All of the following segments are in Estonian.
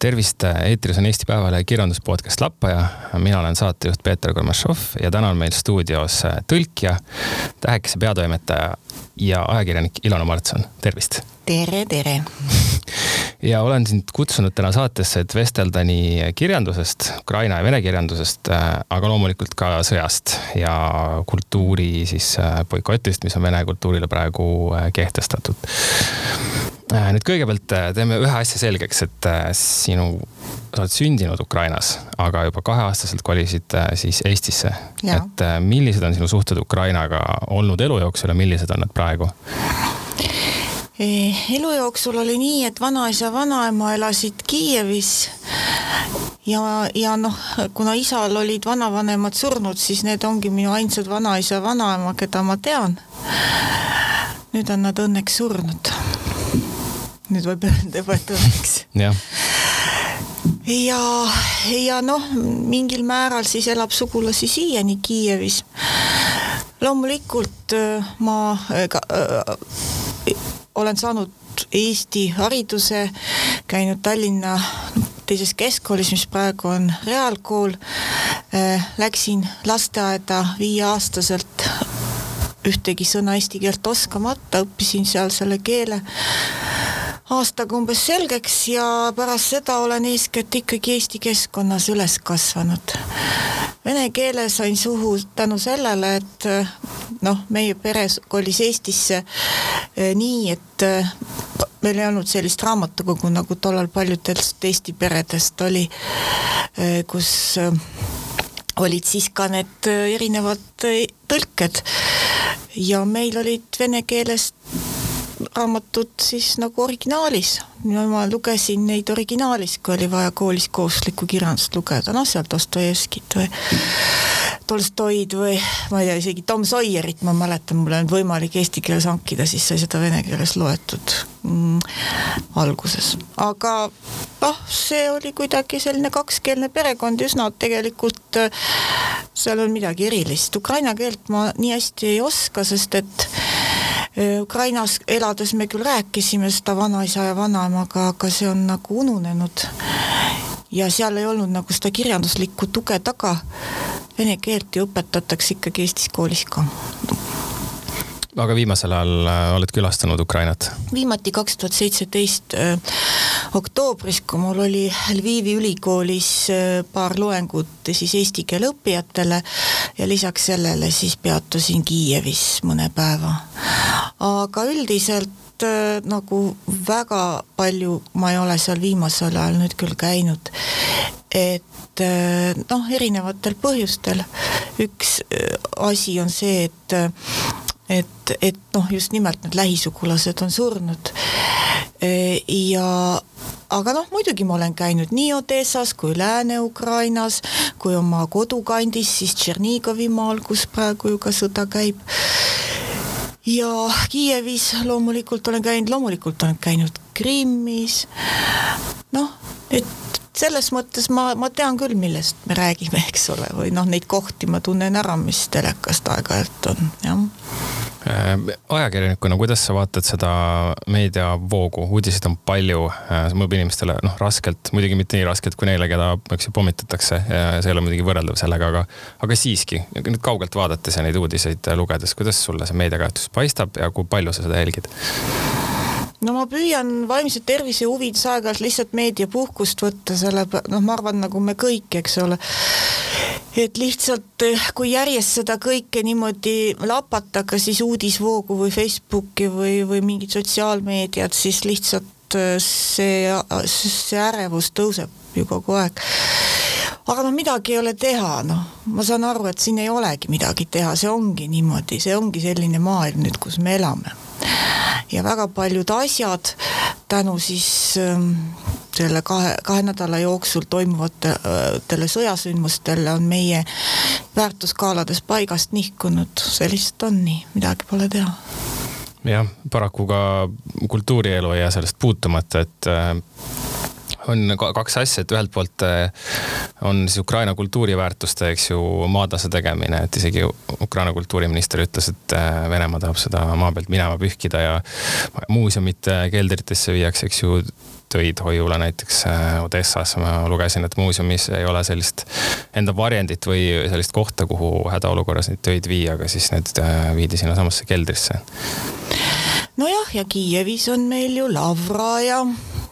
tervist, eetris on Eesti Päevalehe kirjanduspodcast Lappaja. mina olen saatejuht Peeter Kormašov ja täna on meil stuudios tõlkija, Tähekese peatoimetaja ja ajakirjanik Ilona Martson, tervist. tere, tere ja olen sind kutsunud täna saatesse, et vestelda nii kirjandusest, ukraina ja vene kirjandusest, aga loomulikult ka sõjast ja kultuuri siis boikotist, mis on vene kultuurile praegu kehtestatud nüüd kõigepealt äh, teeme ühe asja selgeks, et äh, sinu, sa oled sündinud Ukrainas, aga juba kaheaastaselt kolisid siis Eestisse. et millised on sinu suhted Ukrainaga olnud elu jooksul ja millised on nad praegu? E, elu jooksul oli nii, et vanaisa, vanaema elasid Kiievis ja, ja noh, kuna isal olid vanavanemad surnud, siis need ongi minu ainsad vanaisa, vanaema, keda ma tean. nüüd on nad õnneks surnud nüüd võib öelda õnneks. ja, ja, ja noh, mingil määral siis elab sugulasi siiani Kiievis. loomulikult äh, ma ka, äh, olen saanud Eesti hariduse, käinud Tallinna teises keskkoolis, mis praegu on reaalkool äh,. Läksin lasteaeda viieaastaselt ühtegi sõna eesti keelt oskamata, õppisin seal selle keele aastaga umbes selgeks ja pärast seda olen eeskätt ikkagi Eesti keskkonnas üles kasvanud. Vene keele sain suhu tänu sellele, et noh, meie pere kolis Eestisse eh, nii, et eh, meil ei olnud sellist raamatukogu, nagu tollal paljudest Eesti peredest oli, eh, kus olid siis ka need erinevad tõlked ja meil olid vene keelest raamatud siis nagu originaalis. ma lugesin neid originaalis, kui oli vaja koolis kohustuslikku kirjandust lugeda, noh seal Dostojevskit või Tolstoid või ma ei tea, isegi Tom Sawyerit ma mäletan, mul ei olnud võimalik eesti keeles hankida, siis sai seda vene keeles loetud mm, alguses. aga noh, see oli kuidagi selline kakskeelne perekond, üsna tegelikult seal on midagi erilist. Ukraina keelt ma nii hästi ei oska, sest et Ukrainas elades me küll rääkisime seda vanaisa ja vanaemaga, aga see on nagu ununenud. ja seal ei olnud nagu seda kirjanduslikku tuge taga. Vene keelt ju õpetatakse ikkagi Eestis koolis ka aga viimasel ajal äh, oled külastanud Ukrainat? viimati kaks tuhat seitseteist äh, oktoobris, kui mul oli Lvivi ülikoolis äh, paar loengut siis eesti keele õppijatele ja lisaks sellele siis peatusin Kiievis mõne päeva. aga üldiselt nagu väga palju ma ei ole seal viimasel ajal nüüd küll käinud, et noh, erinevatel põhjustel. üks asi on see, et et, et noh, just nimelt need lähisugulased on surnud. ja aga noh, muidugi ma olen käinud nii Odessas kui Lääne-Ukrainas, kui oma kodukandis, siis Tšernigovi maal, kus praegu ju ka sõda käib. ja Kiievis loomulikult olen käinud, loomulikult olen käinud Krimmis, noh, et selles mõttes ma, ma tean küll, millest me räägime, eks ole, või noh, neid kohti ma tunnen ära, mis telekast aeg-ajalt on, jah ajakirjanikuna, kuidas sa vaatad seda meediavoogu, uudiseid on palju, äh, see mõjub inimestele noh, raskelt, muidugi mitte nii raskelt kui neile, keda eks ju pommitatakse see ei ole muidugi võrreldav sellega, aga, aga siiski nüüd kaugelt vaadates ja neid uudiseid lugedes, kuidas sulle see meediakajastus paistab ja kui palju sa seda jälgid? No ma püüan vaimse tervise huvides aeg-ajalt lihtsalt meediapuhkust võtta, selle, noh, ma arvan, nagu me kõik, eks ole. Et lihtsalt eh, kui järjest seda kõike niimoodi lapata, kas siis uudisvoogu või Facebooki või, või mingit sotsiaalmeediat, siis lihtsalt eh, see, see ärevus tõuseb ju kogu aeg. aga noh, midagi ei ole teha, noh, ma saan aru, et siin ei olegi midagi teha, see ongi niimoodi, see ongi selline maailm nüüd, kus me elame. ja väga paljud asjad tänu siis ähm, selle kahe, kahe nädala jooksul toimuvatele sõjasündmustele on meie väärtuskaalades paigast nihkunud, see lihtsalt on nii, midagi pole teha. jah, paraku ka kultuurielu ei jää sellest puutumata, et äh, on kaks asja, et ühelt poolt äh, on siis Ukraina kultuuriväärtuste, eks ju, maatasa tegemine, et isegi Ukraina kultuuriminister ütles, et äh, Venemaa tahab seda maa pealt minema pühkida ja muuseumite keldritesse viiakse, eks ju, töid hoiule, näiteks äh, Odessas ma lugesin, et muuseumis ei ole sellist enda varjendit või sellist kohta, kuhu hädaolukorras neid töid viia, aga siis need viidi sinnasamasse keldrisse. nojah, ja Kiievis on meil ju Lavra ja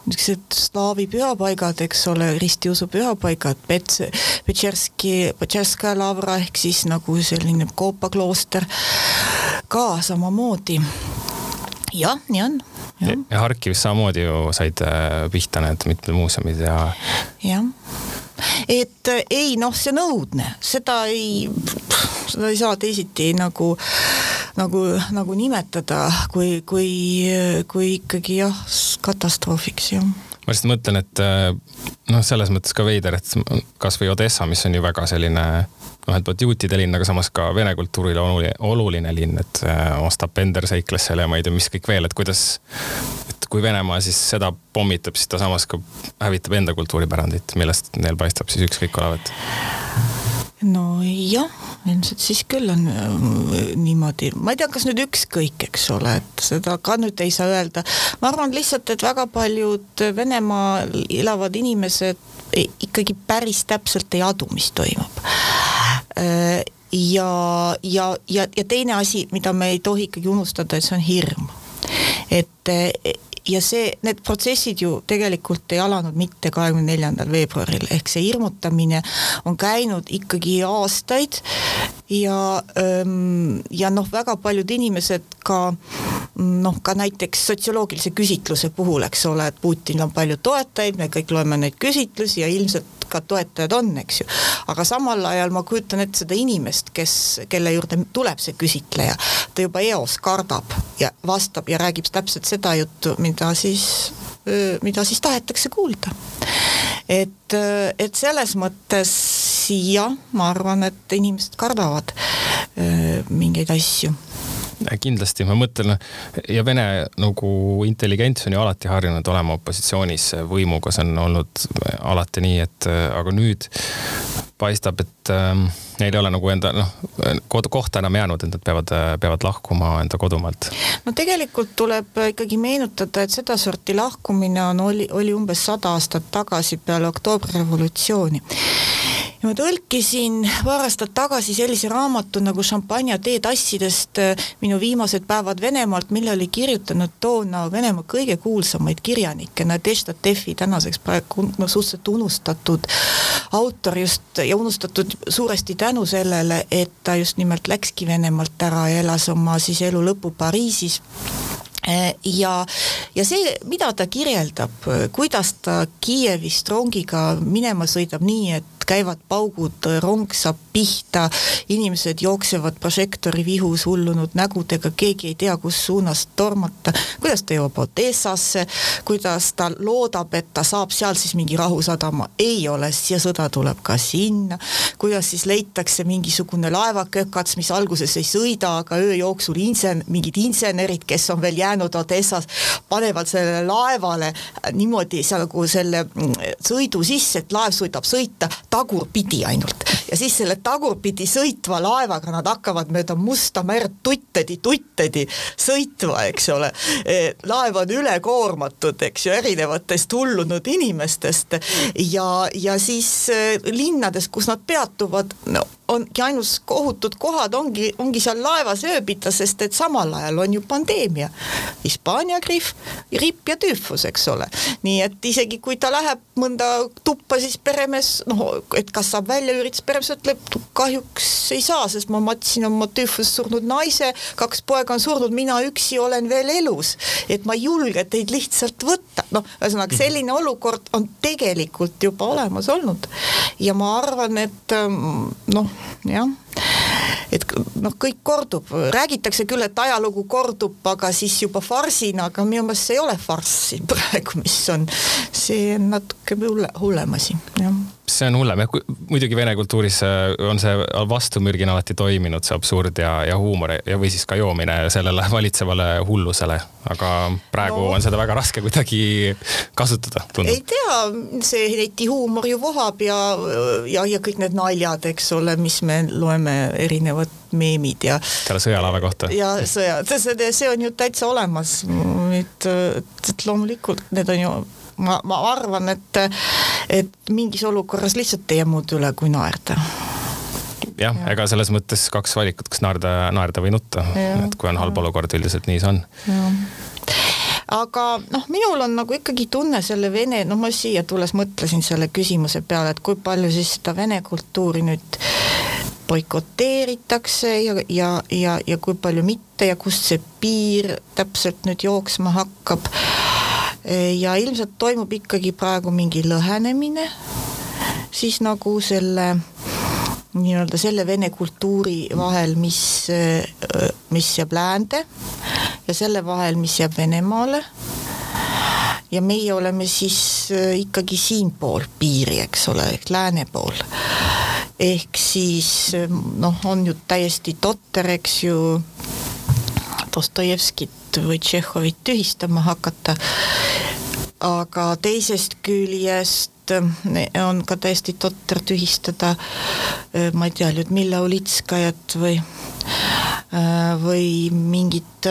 niisugused slaavi pühapaigad, eks ole, ristiusu pühapaigad, Pets-, Petšerski, Petšerska lavra ehk siis nagu selline koopaklooster ka samamoodi. jah, nii on. ja, ja Harkivis samamoodi ju said äh, pihta need mitmed muuseumid ja. jah et äh, ei noh, see on õudne, seda ei, seda ei saa teisiti nagu, nagu, nagu nimetada, kui, kui, kui ikkagi jah, katastroofiks jah. Ma lihtsalt mõtlen, et äh, noh, selles mõttes ka veider, et kasvõi Odessa, mis on ju väga selline noh, ühelt poolt juutide linn, aga samas ka vene kultuurile oluline, oluline linn, et äh, Ostap Bender seikles seal ja ma ei tea, mis kõik veel, et kuidas, et kui Venemaa siis seda pommitab, siis ta samas ka hävitab enda kultuuripärandit, millest neil paistab siis ükskõik olevat nojah, ilmselt siis küll on äh, niimoodi, ma ei tea, kas nüüd ükskõik, eks ole, et seda ka nüüd ei saa öelda. ma arvan lihtsalt, et väga paljud Venemaal elavad inimesed ikkagi päris täpselt ei adu, mis toimub äh, ja, ja, ja, ja teine asi, mida me ei tohi ikkagi unustada, et see on hirm. et ja see, need protsessid ju tegelikult ei alanud mitte kahekümne neljandal veebruaril, ehk see hirmutamine on käinud ikkagi aastaid ja, ähm, ja noh, väga paljud inimesed ka noh, ka näiteks sotsioloogilise küsitluse puhul, eks ole, et Putinil on palju toetajaid, me kõik loeme neid küsitlusi ja ilmselt ka toetajad on, eks ju. aga samal ajal ma kujutan ette seda inimest, kes, kelle juurde tuleb see küsitleja, ta juba eos kardab ja vastab ja räägib täpselt seda juttu, mida siis, mida siis tahetakse kuulda. et, et selles mõttes jah, ma arvan, et inimesed kardavad mingeid asju kindlasti, ma mõtlen ja Vene nagu intelligents on ju alati harjunud olema opositsioonis võimuga, see on olnud alati nii, et aga nüüd paistab, et äh, neil ei ole nagu enda noh, kohta enam jäänud, et nad peavad, peavad lahkuma enda kodumaalt. no tegelikult tuleb ikkagi meenutada, et sedasorti lahkumine on, oli, oli umbes sada aastat tagasi peale oktoobrirevolutsiooni ja ma tõlkisin paar aastat tagasi sellise raamatu nagu Šampanja teetassidest äh, minu viimased päevad Venemaalt, mille oli kirjutanud toona Venemaa kõige kuulsamaid kirjanikke, Nadežda Tefi, tänaseks praegu no suhteliselt unustatud autor just ja unustatud suuresti tänu sellele, et ta just nimelt läkski Venemaalt ära ja elas oma siis elu lõpu Pariisis. Äh, ja, ja see, mida ta kirjeldab, kuidas ta Kiievist rongiga minema sõidab nii, et käivad paugud, rong saab pihta, inimesed jooksevad prožektori vihus hullunud nägudega, keegi ei tea, kus suunas tormata, kuidas ta jõuab Odessasse, kuidas ta loodab, et ta saab seal siis mingi rahusadama, ei ole, ja sõda tuleb ka sinna, kuidas siis leitakse mingisugune laevakökats, mis alguses ei sõida, aga öö jooksul insen-, mingid insenerid, kes on veel jäänud Odessas, panevad sellele laevale niimoodi seal nagu selle sõidu sisse, et laev suudab sõita, tagurpidi ainult ja siis selle tagurpidi sõitva laevaga nad hakkavad mööda Musta merd tuttedi, tuttedi sõitma, eks ole. E, laev on ülekoormatud, eks ju, erinevatest hullunud inimestest ja, ja siis e, linnades, kus nad peatuvad, no ongi ainus kohutud kohad ongi, ongi seal laevas ööbida, sest et samal ajal on ju pandeemia. Hispaania gripp, gripp ja tüüfus, eks ole. nii et isegi kui ta läheb mõnda tuppa, siis peremees, noh, et kas saab välja üritada, peremees ütleb, kahjuks ei saa, sest ma matsin oma tüüfust surnud naise, kaks poega on surnud, mina üksi olen veel elus. et ma ei julge teid lihtsalt võtta, noh, ühesõnaga selline olukord on tegelikult juba olemas olnud. ja ma arvan, et noh, jah et noh, kõik kordub, räägitakse küll, et ajalugu kordub, aga siis juba farsina, aga minu meelest see ei ole farss siin praegu, mis on, see on natuke hulle, hullem asi, jah. See on hullem, jah, muidugi vene kultuuris äh, on see vastumürgina alati toiminud, see absurd ja, ja huumor ja, või siis ka joomine sellele valitsevale hullusele, aga praegu no. on seda väga raske kuidagi kasutada, tundub. ei tea, see neti huumor ju vohab ja, ja, ja kõik need naljad, eks ole, mis me loeme erinevad meemid ja. selle sõjalaeva kohta. ja sõja, see, on ju täitsa olemas, et, et loomulikult need on ju ma, ma arvan, et, et mingis olukorras lihtsalt ei jää muud üle, kui naerda jah ja., ega selles mõttes kaks valikut, kas naerda, naerda või nutta, et kui on halb olukord, üldiselt nii see on aga noh, minul on nagu ikkagi tunne selle vene, no ma siia tulles mõtlesin selle küsimuse peale, et kui palju siis seda vene kultuuri nüüd boikoteeritakse ja, ja, ja, ja kui palju mitte ja kust see piir täpselt nüüd jooksma hakkab. ja ilmselt toimub ikkagi praegu mingi lõhenemine, siis nagu selle nii-öelda selle vene kultuuri vahel, mis, mis jääb läände ja selle vahel, mis jääb Venemaale. ja meie oleme siis ikkagi siinpool piiri, eks ole, ehk lääne pool ehk siis noh, on ju täiesti totter, eks ju, Dostojevskit või Tšehhovit tühistama hakata, aga teisest küljest eh, on ka täiesti totter tühistada eh, ma ei tea, Ljudmilla Ulitskajat või, eh, või mingit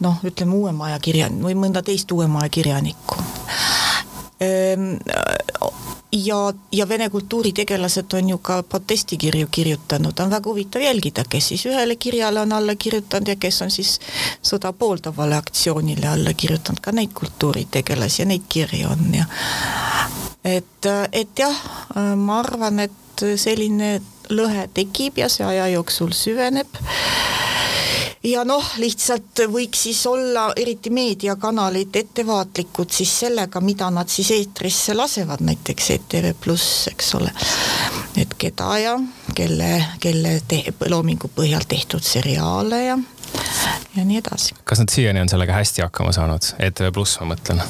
noh, ütleme uuema aja kirjan- või mõnda teist uuema aja kirjanikku ehm, ja, ja vene kultuuritegelased on ju ka protestikirju kirjutanud, on väga huvitav jälgida, kes siis ühele kirjale on alla kirjutanud ja kes on siis sõda pooldavale aktsioonile alla kirjutanud, ka neid kultuuritegelasi ja neid kirju on ja et, et jah, ma arvan, et selline lõhe tekib ja see aja jooksul süveneb ja noh, lihtsalt võiks siis olla eriti meediakanalid ettevaatlikud siis sellega, mida nad siis eetrisse lasevad, näiteks ETV Pluss, eks ole. et keda ja kelle, kelle te-, loomingu põhjal tehtud seriaale ja ja nii edasi. kas nad siiani on sellega hästi hakkama saanud, ETV Pluss ma mõtlen?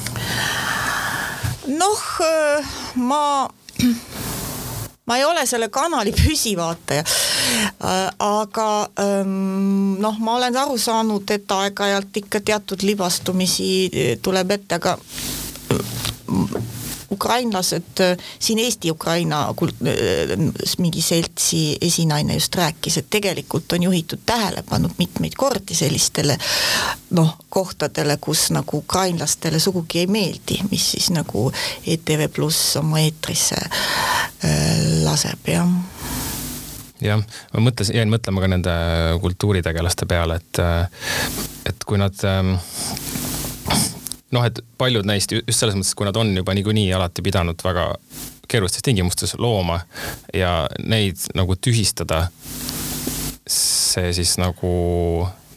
noh, ma ma ei ole selle kanali püsivaataja, äh, aga ähm, noh, ma olen aru saanud, et aeg-ajalt ikka teatud libastumisi äh, tuleb ette, aga ukrainlased, siin Eesti-Ukraina mingi seltsi esinaine just rääkis, et tegelikult on juhitud tähelepanu mitmeid kordi sellistele noh, kohtadele, kus nagu ukrainlastele sugugi ei meeldi, mis siis nagu ETV Pluss oma eetrisse äh, laseb, jah. Jah, ma mõtlesin, jäin mõtlema ka nende kultuuritegelaste peale, et, et kui nad ähm, noh, et paljud neist just selles mõttes, kui nad on juba niikuinii alati pidanud väga keerulistes tingimustes looma ja neid nagu tühistada, see siis nagu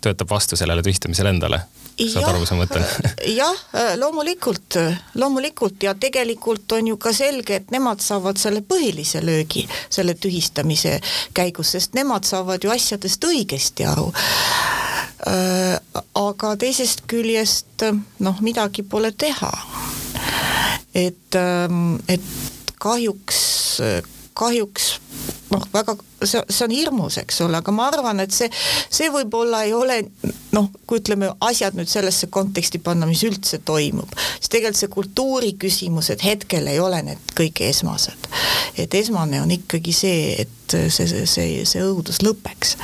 töötab vastu sellele tühistamisele endale saad aru, mis ma mõtlen? jah, loomulikult, loomulikult ja tegelikult on ju ka selge, et nemad saavad selle põhilise löögi selle tühistamise käigus, sest nemad saavad ju asjadest õigesti aru aga teisest küljest noh, midagi pole teha. et, ähm, et kahjuks, kahjuks noh, väga, see, see on hirmus, eks ole, aga ma arvan, et see, see võib-olla ei ole noh, kui ütleme, asjad nüüd sellesse konteksti panna, mis üldse toimub, siis tegelikult see kultuuri küsimused hetkel ei ole need kõige esmased. et esmane on ikkagi see, et see, see, see, see õudus lõpeks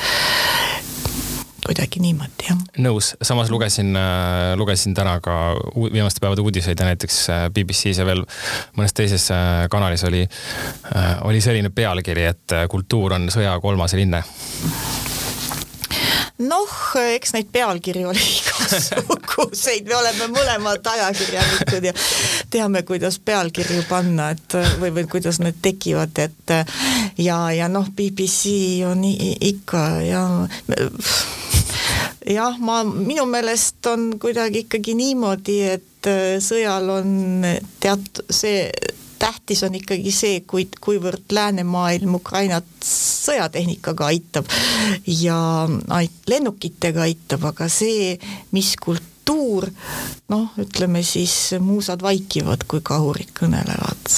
kuidagi niimoodi, jah. nõus, samas lugesin, äh, lugesin täna ka viimaste päevade uudiseid ja näiteks äh, BBC-s ja veel mõnes teises äh, kanalis oli, oli selline pealkiri, et kultuur on sõja kolmas rinne noh, eks neid pealkirju oli igasuguseid, me oleme mõlemad ajakirjanikud ja teame, kuidas pealkirju panna, et või, või kuidas need tekivad, et ja, ja noh, BBC on ikka ja jah, ma, minu meelest on kuidagi ikkagi niimoodi, et äh, sõjal on teat-, see tähtis on ikkagi see, kui, kuivõrd läänemaailm Ukrainat sõjatehnikaga aitab ja ait-, lennukitega aitab, aga see, mis kultuur, noh, ütleme siis muusad vaikivad, kui kahurid kõnelevad.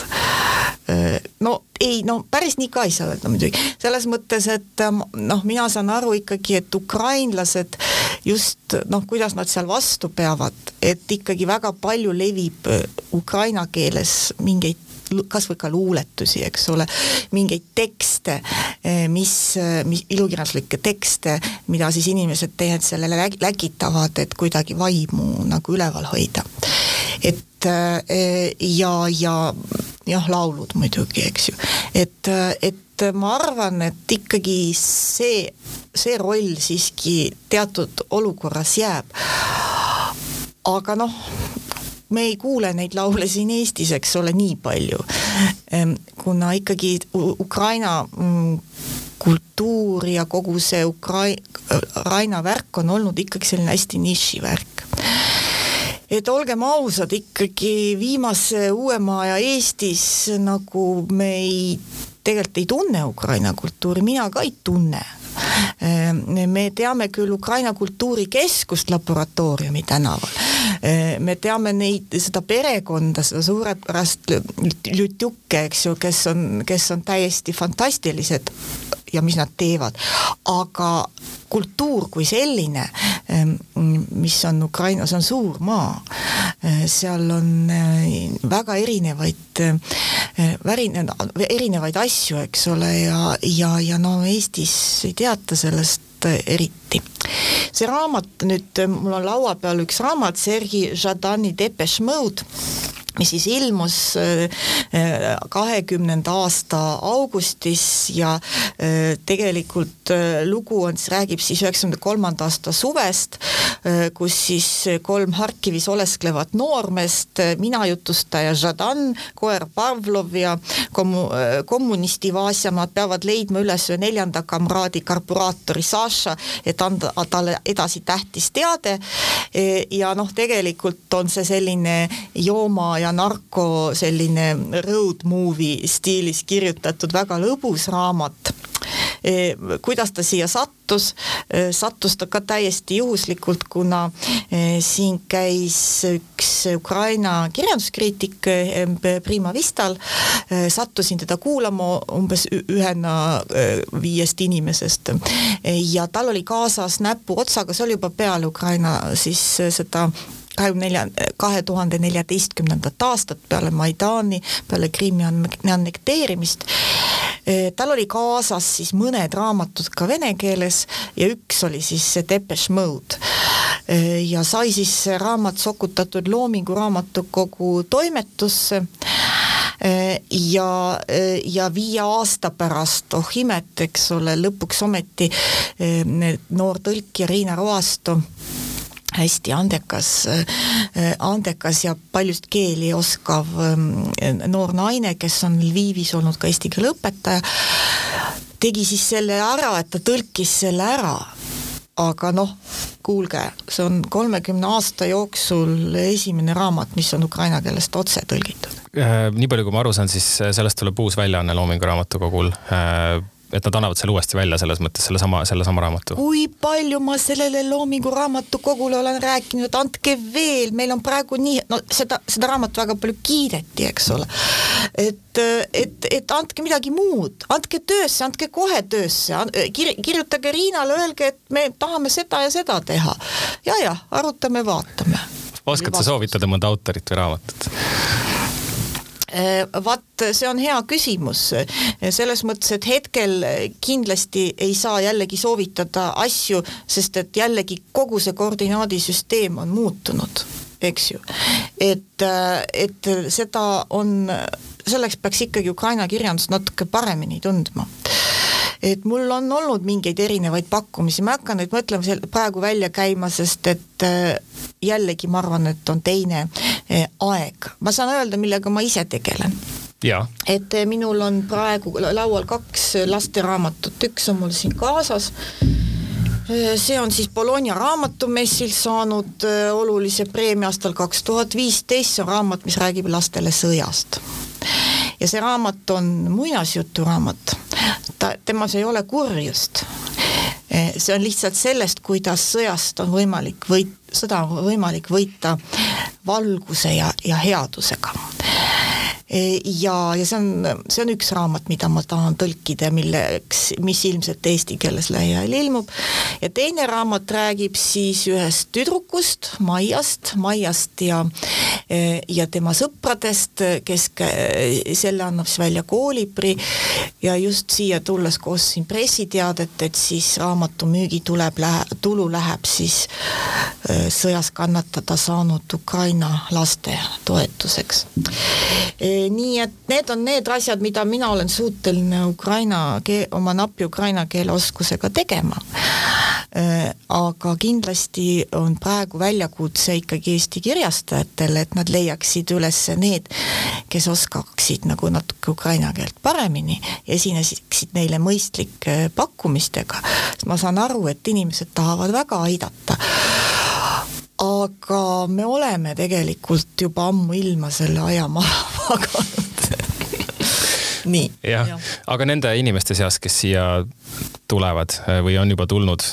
No ei, no päris nii ka ei saa öelda muidugi, selles mõttes, et noh, mina saan aru ikkagi, et ukrainlased just noh, kuidas nad seal vastu peavad, et ikkagi väga palju levib ukraina keeles mingeid kas või ka luuletusi, eks ole, mingeid tekste, mis, mis, ilukirjanduslikke tekste, mida siis inimesed tegelikult sellele lägitavad, et kuidagi vaimu nagu üleval hoida. Et ja, ja jah, laulud muidugi, eks ju, et, et ma arvan, et ikkagi see, see roll siiski teatud olukorras jääb. aga noh, me ei kuule neid laule siin Eestis, eks ole, nii palju. Kuna ikkagi Ukraina mm, kultuur ja kogu see Ukrai-, Ukraina värk on olnud ikkagi selline hästi nišivärk et olgem ausad, ikkagi viimase uuema aja Eestis nagu me ei, tegelikult ei tunne Ukraina kultuuri, mina ka ei tunne. Ehm, me teame küll Ukraina kultuurikeskust laboratooriumi tänaval, ehm, me teame neid, seda perekonda, seda suurepärast Ljutjukke, eks ju, kes on, kes on täiesti fantastilised ja mis nad teevad, aga kultuur kui selline, ehm, mis on Ukrainas, on suur maa, seal on väga erinevaid, erinevaid asju, eks ole, ja, ja, ja no Eestis ei teata sellest eriti. see raamat nüüd, mul on laua peal üks raamat, Sergei Žadani Depeche Mode mis siis ilmus äh, kahekümnenda aasta augustis ja äh, tegelikult äh, lugu on, räägib siis üheksakümne kolmanda aasta suvest, kus siis kolm Harkivis olesklevat noormeest, mina jutustaja Žadan, koer Pavlov ja kommu-, kommunisti Vasjamaad peavad leidma üles ühe neljanda kamraadi karburaatori Saša, et anda talle edasi tähtis teade. Ja noh, tegelikult on see selline jooma ja narko selline road movie stiilis kirjutatud väga lõbus raamat. E, kuidas ta siia sattus, e, sattus ta ka täiesti juhuslikult, kuna e, siin käis üks Ukraina kirjanduskriitik Prima Vistal, sattusin teda kuulama umbes ühena viiest inimesest. Ja tal oli kaasas näpuotsaga, see oli juba peale Ukraina siis seda kahekümne nelja, kahe tuhande neljateistkümnendat aastat peale Maidani, peale Krimmi annekteerimist. E, tal oli kaasas siis mõned raamatud ka vene keeles ja üks oli siis see Depeche Mode e, ja sai siis see raamat sokutatud Loomingu Raamatukogu toimetusse e, ja, ja viie aasta pärast, oh imet, eks ole, lõpuks ometi noor tõlkija Riina Roasto hästi andekas, äh, andekas ja paljust keeli oskav ähm, noor naine, kes on Lvivis olnud ka eesti keele õpetaja, tegi siis selle ära, et ta tõlkis selle ära aga noh, kuulge, see on kolmekümne aasta jooksul esimene raamat, mis on ukraina keelest otse tõlgitud. Äh, nii palju, kui ma aru saan, siis sellest tuleb uus väljaanne Loomingu Raamatukogul äh, et nad annavad selle uuesti välja selles mõttes, sellesama, sellesama raamatu? kui palju ma sellele Loomingu Raamatukogule olen rääkinud, andke veel, meil on praegu nii, no seda, seda raamatut väga palju kiideti, eks ole. et, et, et andke midagi muud, andke töösse, andke kohe töösse, kir-, kirjutage Riinale, öelge, et me tahame seda ja seda teha. ja, jah, arutame, vaatame. oskad sa soovitada mõnda autorit või raamatut? Äh, vaat see on hea küsimus, selles mõttes, et hetkel kindlasti ei saa jällegi soovitada asju, sest et jällegi kogu see koordinaadisüsteem on muutunud, eks ju. et, äh, et seda on, selleks peaks ikkagi Ukraina kirjandust natuke paremini tundma et mul on olnud mingeid erinevaid pakkumisi, ma ei hakka neid mõtlema praegu välja käima, sest et äh, jällegi ma arvan, et on teine äh, aeg. ma saan öelda, millega ma ise tegelen. et äh, minul on praegu laual kaks lasteraamatut, üks on mul siin kaasas see on siis Bologna raamatumessil saanud olulise preemia aastal kaks tuhat viisteist, see on raamat, mis räägib lastele sõjast. ja see raamat on muinasjuturaamat ta, temas ei ole kurjust. Eh, see on lihtsalt sellest, kuidas sõjast on võimalik võit-, sõda on võimalik võita valguse ja, ja headusega ja, ja see on, see on üks raamat, mida ma tahan tõlkida, milleks, mis ilmselt eesti keeles lähiajal ilmub. ja teine raamat räägib siis ühest tüdrukust, Maiast, Maiast ja ja tema sõpradest, kes selle annab siis välja Koolibri ja just siia tulles koos siin pressiteadet, et siis raamatu müügi tuleb, tulu läheb siis sõjas kannatada saanud Ukraina laste toetuseks. Nii et need on need asjad, mida mina olen suuteline Ukraina keel, oma napi ukraina keele oskusega tegema Äh, aga kindlasti on praegu väljakutse ikkagi Eesti kirjastajatele, et nad leiaksid üles need, kes oskaksid nagu natuke ukraina keelt paremini esinesid neile mõistlike pakkumistega. sest ma saan aru, et inimesed tahavad väga aidata aga me oleme tegelikult juba ammuilma selle aja maha maganud nii. jah ja., aga nende inimeste seas, kes siia tulevad või on juba tulnud,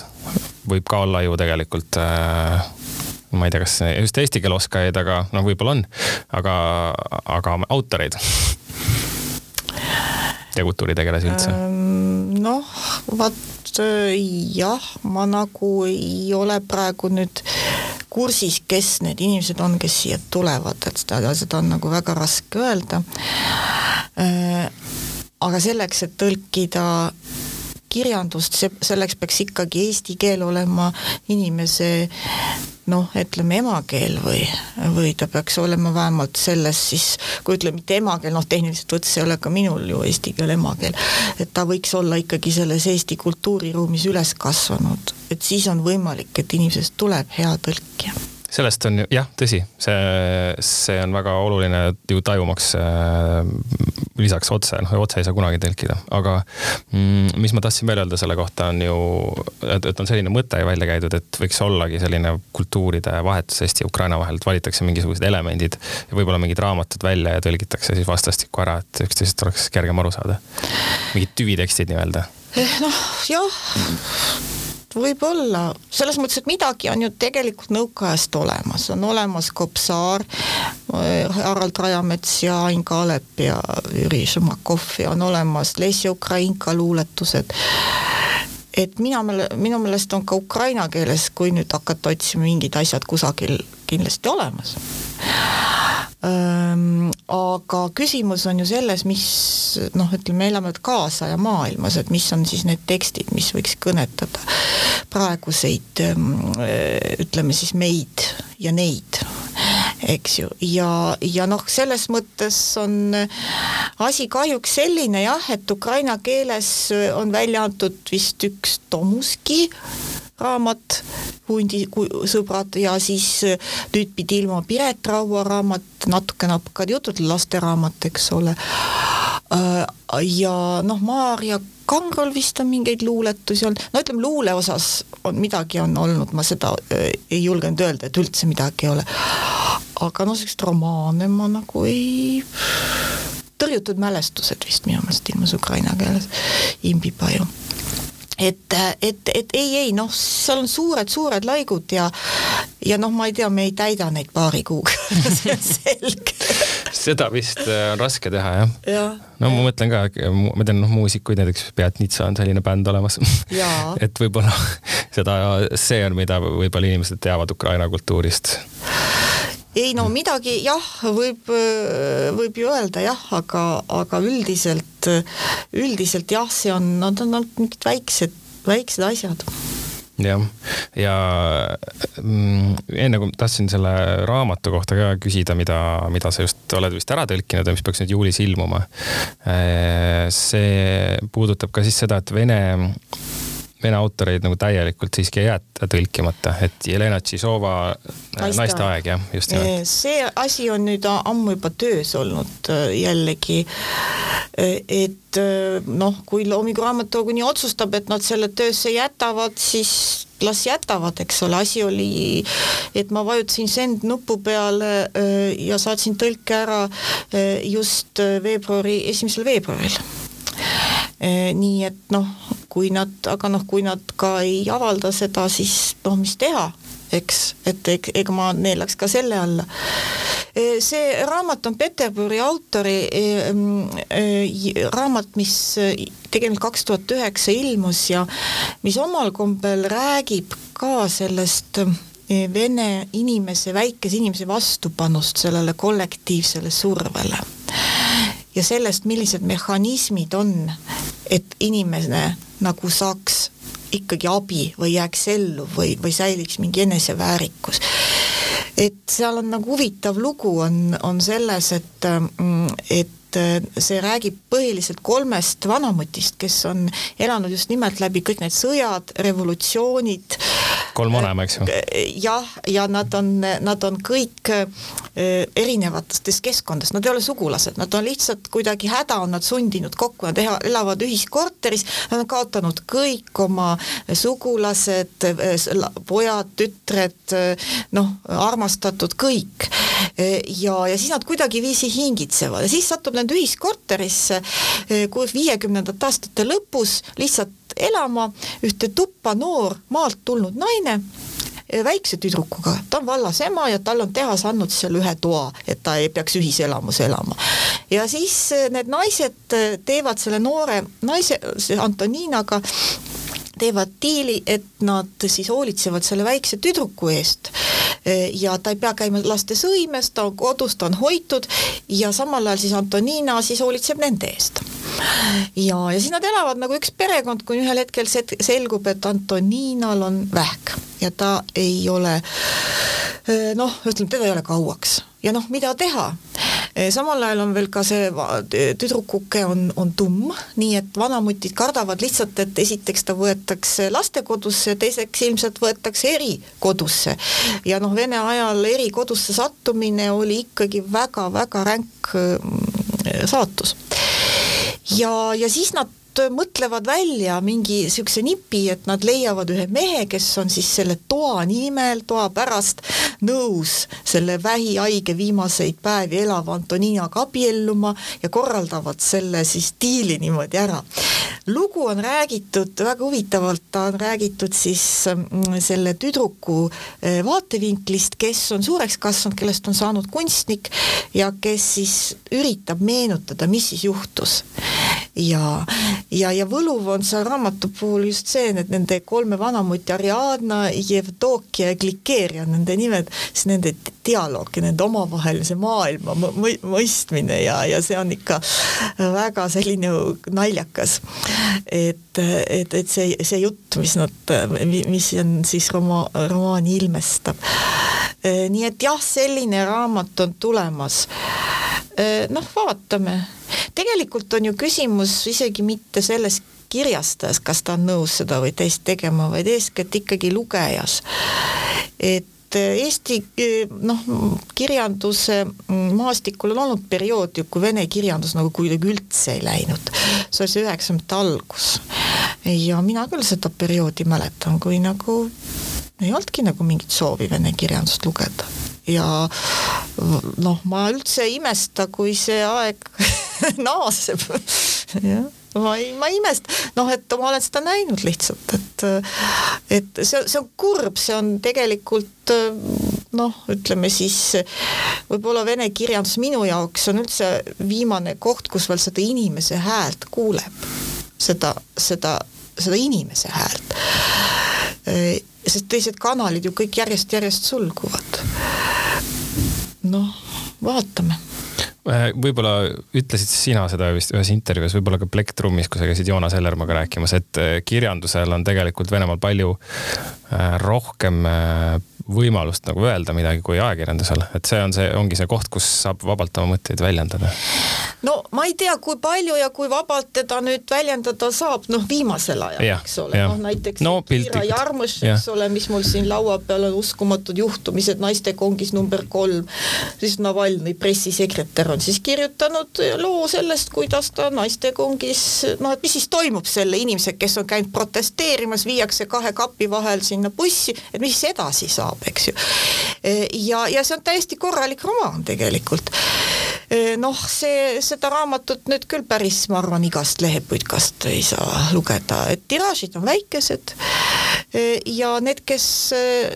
võib ka olla ju tegelikult äh, ma ei tea, kas just eesti keele oskajaid, aga noh, võib-olla on, aga, aga autoreid ja kultuuritegelasi üldse? Ähm, noh, äh, jah, ma nagu ei ole praegu nüüd kursis, kes need inimesed on, kes siia tulevad, et seda, seda on nagu väga raske öelda. Äh, aga selleks, et tõlkida kirjandust, see, selleks peaks ikkagi eesti keel olema inimese noh, ütleme emakeel või, või ta peaks olema vähemalt selles siis, kui ütleme mitte emakeel, noh tehniliselt võttes ei ole ka minul ju eesti keel emakeel, et ta võiks olla ikkagi selles Eesti kultuuriruumis üles kasvanud, et siis on võimalik, et inimesest tuleb hea tõlkija sellest on jah, tõsi, see, see on väga oluline ju tajumaks äh, lisaks otse, noh otse ei saa kunagi tõlkida, aga mm, mis ma tahtsin veel öelda selle kohta on ju, et, et on selline mõte välja käidud, et võiks ollagi selline kultuuride vahetus Eesti ja Ukraina vahel, et valitakse mingisugused elemendid ja võib-olla mingid raamatud välja ja tõlgitakse siis vastastikku ära, et üksteisest oleks kergem aru saada. mingid tüvitekstid nii-öelda. Eh, noh, jah võib-olla, selles mõttes, et midagi on ju tegelikult nõukaajast olemas, on olemas Kopsaar, Harald Rajamets ja Ain Kaalep ja Jüri Šumakov ja on olemas Lesja Ukrainka luuletused et mina, minu meelest on ka ukraina keeles, kui nüüd hakata otsima mingid asjad kusagil kindlasti olemas. Aga küsimus on ju selles, mis noh, ütleme, me elame kaasaja maailmas, et mis on siis need tekstid, mis võiks kõnetada praeguseid ütleme siis meid ja neid, eks ju, ja, ja noh, selles mõttes on asi kahjuks selline jah, et ukraina keeles on välja antud vist üks Tomuski raamat, hundi sõbrad ja siis nüüd pidi ilma Piret Raua raamat, natuke napkad jutud, lasteraamat, eks ole. Äh, ja noh, Maarja Kangrol vist on mingeid luuletusi olnud, no ütleme, luule osas on midagi on olnud, ma seda äh, ei julgenud öelda, et üldse midagi ei ole. aga noh, selliseid romaane ma nagu ei tõrjutud mälestused vist minu meelest ilmus ukraina keeles, imbipaju et, et, et ei, ei noh, seal on suured-suured laigud ja ja noh, ma ei tea, me ei täida neid paari kuuga. See on selge. Seda vist äh, on raske teha jah. Ja,. no ma mõtlen ka, ma tean noh, muusikuid näiteks Beat Nitsa on selline bänd olemas. Et võib-olla seda, see on, mida võib-olla inimesed teavad Ukraina kultuurist ei no midagi jah, võib, võib ju öelda jah, aga, aga üldiselt, üldiselt jah, see on, nad on ainult mingid väiksed, väiksed asjad jah, ja mm, enne kui tahtsin selle raamatu kohta ka küsida, mida, mida sa just oled vist ära tõlkinud ja mis peaks nüüd juulis ilmuma. see puudutab ka siis seda, et Vene vene autoreid nagu täielikult siiski ei jäeta tõlkimata, et Jelena Tšisova Naiste, naiste aeg jah, just nimelt. see asi on nüüd ammu juba töös olnud äh, jällegi. Äh, et äh, noh, kui Loominguraamatukogu nii otsustab, et nad selle töösse jätavad, siis las jätavad, eks ole, asi oli, et ma vajutasin send nupu peale ja saatsin tõlke ära just veebruari, esimesel veebruaril nii et noh, kui nad, aga noh, kui nad ka ei avalda seda, siis noh, mis teha, eks, et ega ma neelaks ka selle alla. E, see raamat on Peterburi autori eh, eh, raamat, mis tegelikult kaks tuhat üheksa ilmus ja mis omal kombel räägib ka sellest vene inimese, väikese inimese vastupanust sellele kollektiivsele survele ja sellest, millised mehhanismid on, et inimene nagu saaks ikkagi abi või jääks ellu või, või säiliks mingi eneseväärikus et seal on nagu huvitav lugu on, on selles, et, et see räägib põhiliselt kolmest vanamutist, kes on elanud just nimelt läbi kõik need sõjad, revolutsioonid. kolm vanema, eks ju? jah, ja nad on, nad on kõik erinevatest keskkondadest, nad ei ole sugulased, nad on lihtsalt kuidagi häda on nad sundinud kokku, nad elavad ühiskorteris, nad on kaotanud kõik oma sugulased, pojad, tütred, noh, armastatud, kõik. ja, ja siis nad kuidagiviisi hingitsevad ja siis satub nende ühiskorterisse, kus viiekümnendate aastate lõpus lihtsalt elama ühte tuppa noor maalt tulnud naine Eh, väikse tüdrukuga, ta on vallas ema ja tal on tehas andnud seal ühe toa, et ta ei peaks ühiselamus elama. ja siis eh, need naised eh, teevad selle noore naise, Antoniinaga teevad diili, et nad siis hoolitsevad selle väikse tüdruku eest ja ta ei pea käima laste sõimes, ta kodus, ta on hoitud ja samal ajal siis Antoniina siis hoolitseb nende eest. ja, ja siis nad elavad nagu üks perekond, kuni ühel hetkel selgub, et Antoniinal on vähk ja ta ei ole noh, ütleme, teda ei ole kauaks ja noh, mida teha samal ajal on veel ka see tüdrukuke on, on tumm, nii et vanamutid kardavad lihtsalt, et esiteks ta võetakse lastekodusse, teiseks ilmselt võetakse erikodusse. ja noh, Vene ajal erikodusse sattumine oli ikkagi väga-väga ränk saatus. ja, ja siis nad mõtlevad välja mingi niisuguse nipi, et nad leiavad ühe mehe, kes on siis selle toa nimel, toa pärast nõus selle vähihaige viimaseid päevi elava Antoniinaga abielluma ja korraldavad selle siis diili niimoodi ära. lugu on räägitud väga huvitavalt, ta on räägitud siis mm, selle tüdruku eh, vaatevinklist, kes on suureks kasvanud, kellest on saanud kunstnik ja kes siis üritab meenutada, mis siis juhtus. Ja, ja, ja võluv on seal raamatu puhul just see, et nende kolme vanamuti Ariadna, Jevdokia ja Glikeeria nende nimed, siis nende dialoog ja nende omavahelise maailma mõistmine ja, ja see on ikka väga selline naljakas. et, et, et see, see jutt, mis nad, mis on siis roma-, romaani ilmestab. nii et jah, selline raamat on tulemas. Noh, vaatame tegelikult on ju küsimus isegi mitte selles kirjastajas, kas ta on nõus seda või teist tegema, vaid eeskätt ikkagi lugejas. et Eesti noh, kirjanduse maastikul on olnud periood ju, kui vene kirjandus nagu kuidagi üldse ei läinud. see oli see üheksakümnendate algus. ja mina küll seda perioodi mäletan, kui nagu ei olnudki nagu mingit soovi vene kirjandust lugeda ja noh, ma üldse ei imesta, kui see aeg naaseb. Jah ma ei, ma ei imesta, noh, et ma olen seda näinud lihtsalt, et et see, see on kurb, see on tegelikult noh, ütleme siis võib-olla vene kirjandus minu jaoks on üldse viimane koht, kus veel seda inimese häält kuuleb, seda, seda, seda inimese häält. Sest teised kanalid ju kõik järjest-järjest sulguvad. Noh, vaatame võib-olla ütlesid sina seda vist ühes intervjuus, võib-olla ka Plektrumis, kui sa käisid Joonas Ellermaga rääkimas, et äh, kirjandusel on tegelikult Venemaal palju äh, rohkem võimalust nagu öelda midagi kui ajakirjandusel, et see on see, ongi see koht, kus saab vabalt oma mõtteid väljendada. no ma ei tea, kui palju ja kui vabalt teda nüüd väljendada saab, noh, viimasel ajal, eks ole, noh näiteks no, Kira Jarmuš, eks ole, mis mul siin laua peal on, uskumatud juhtumised naistekongis number kolm, siis Navalnõi pressisekretär on siis kirjutanud loo sellest, kuidas ta naistekongis, noh, et mis siis toimub selle inimesega, kes on käinud protesteerimas, viiakse kahe kapi vahel sinna bussi, et mis edasi saab eks ju. Ja, ja see on täiesti korralik romaan tegelikult. E, noh, see, seda raamatut nüüd küll päris, ma arvan, igast leheputkast ei saa lugeda, et tiraažid on väikesed ja need, kes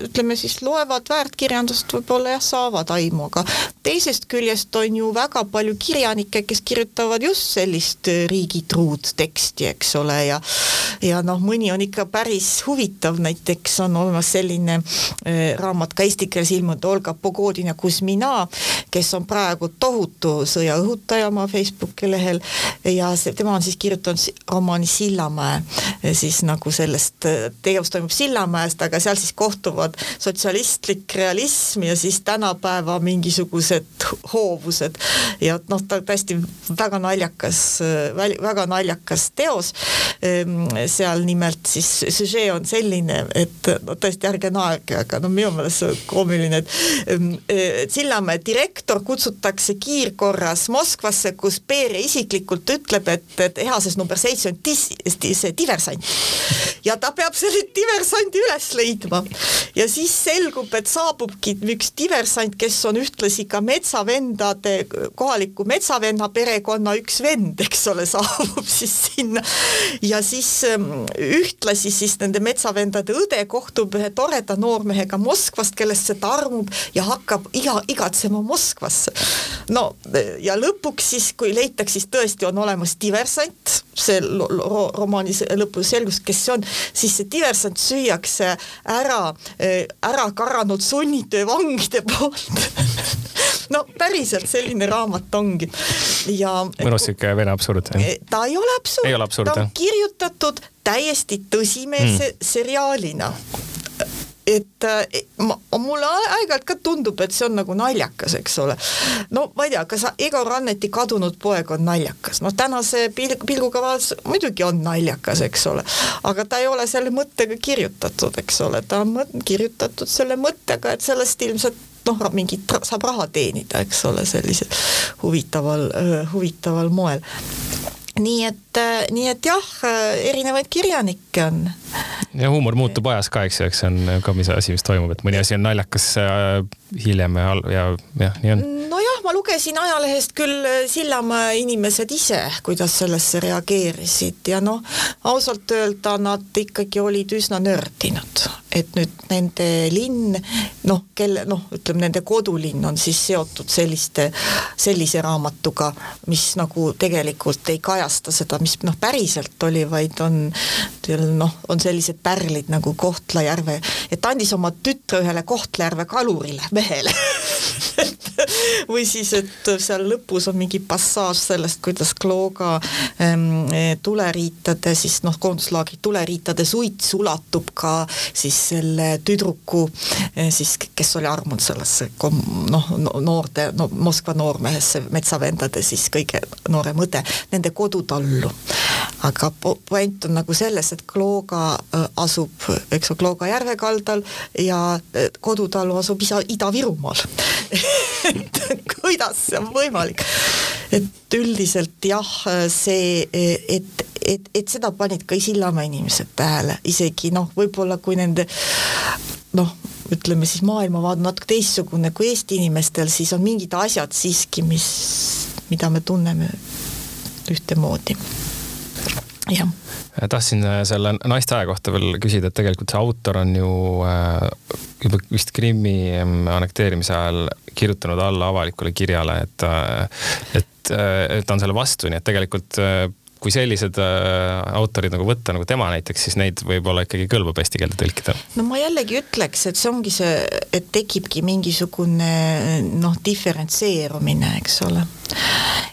ütleme siis loevad väärtkirjandust, võib-olla jah, saavad aimu, aga teisest küljest on ju väga palju kirjanikke, kes kirjutavad just sellist riigitruud teksti, eks ole, ja ja noh, mõni on ikka päris huvitav, näiteks on olemas selline raamat ka eesti keeles ilmunud Olga Pogodina Kuzmina, kes on praegu tohutu sõjaõhutaja oma Facebooki lehel ja see, tema on siis kirjutanud romaani Sillamäe, siis nagu sellest, tegevus toimub Sillamäest, aga seal siis kohtuvad sotsialistlik realism ja siis tänapäeva mingisugused hoovused ja noh, ta tõesti väga naljakas, väga naljakas teos. Ehm, seal nimelt siis süžee on selline, et no tõesti ärge naerge, aga no minu meelest see on koomiline, et ehm, Sillamäe direktor kutsutakse kiirkorras Moskvasse, kus Beria isiklikult ütleb, et, et ehases number seitse on dis-, see diversant. ja ta peab selle diversandi üles leidma. ja siis selgub, et saabubki üks diversant, kes on ühtlasi ka metsavendade, kohaliku metsavenna perekonna üks vend, eks ole, saabub siis sinna. ja siis ähm, ühtlasi siis nende metsavendade õde kohtub ühe toreda noormehega Moskvast, kellest see tarmub ja hakkab iga, igatsema Moskvasse. no ja lõpuks siis, kui leitakse, siis tõesti on olemas diversant, see romaani lõpus selgus, kes see on, siis see diversant süüakse ära, ära karanud sunnitöövangide poolt no päriselt selline raamat ongi ja. mõnus sihuke vene absurd. ta ei ole absurd, ta on kirjutatud täiesti tõsimeelse mm. seriaalina et eh, ma, mulle aeg-ajalt ka tundub, et see on nagu naljakas, eks ole. no ma ei tea, kas Igor Ranneti Kadunud poeg on naljakas, noh tänase pilg, pilguga vaadates muidugi on naljakas, eks ole, aga ta ei ole selle mõttega kirjutatud, eks ole, ta on mõt, kirjutatud selle mõttega, et sellest ilmselt noh, mingit saab raha teenida, eks ole, sellisel huvitaval, huvitaval moel nii et, äh, nii et jah, äh, erinevaid kirjanikke on. ja huumor muutub ajas ka, eks ju, eks see on ka mis asi, mis toimub, et mõni asi on naljakas äh, hiljem ja, ja jah, nii on. Nojah, ma lugesin ajalehest küll Sillamäe inimesed ise, kuidas sellesse reageerisid ja noh, ausalt öelda nad ikkagi olid üsna nördinud, et nüüd nende linn, noh, kelle noh, ütleme nende kodulinn on siis seotud selliste, sellise raamatuga, mis nagu tegelikult ei kajasta seda, mis noh, päriselt oli, vaid on noh, on sellised pärlid nagu Kohtla-Järve, et andis oma tütre ühele Kohtla-Järve kalurile mehele või siis, et seal lõpus on mingi passaaž sellest, kuidas Klooga ähm, tuleriitade siis noh, koonduslaagri tuleriitade suits ulatub ka siis selle tüdruku äh, siis, kes oli armunud sellesse noh, noorte, no Moskva noormehesse, metsavendade siis kõige noorem õde, nende kodutallu. aga point on nagu selles, et Klooga äh, asub, eks ole, Klooga järve kaldal ja äh, kodutalu asub Ida-Virumaal et kuidas see on võimalik. et üldiselt jah, see, et, et, et seda panid ka Sillamäe inimesed tähele, isegi noh, võib-olla kui nende noh, ütleme siis maailmavaade natuke teistsugune kui Eesti inimestel, siis on mingid asjad siiski, mis, mida me tunneme ühtemoodi. jah tahtsin äh, selle naiste aja kohta veel küsida, et tegelikult see autor on ju äh, juba vist Krimmi ähm, annekteerimise ajal kirjutanud alla avalikule kirjale, et, äh, et, et ta on selle vastu, nii et tegelikult kui sellised autorid nagu võtta, nagu tema näiteks, siis neid võib-olla ikkagi kõlbab eesti keelde tõlkida. no ma jällegi ütleks, et see ongi see, et tekibki mingisugune noh, diferentseerumine, eks ole.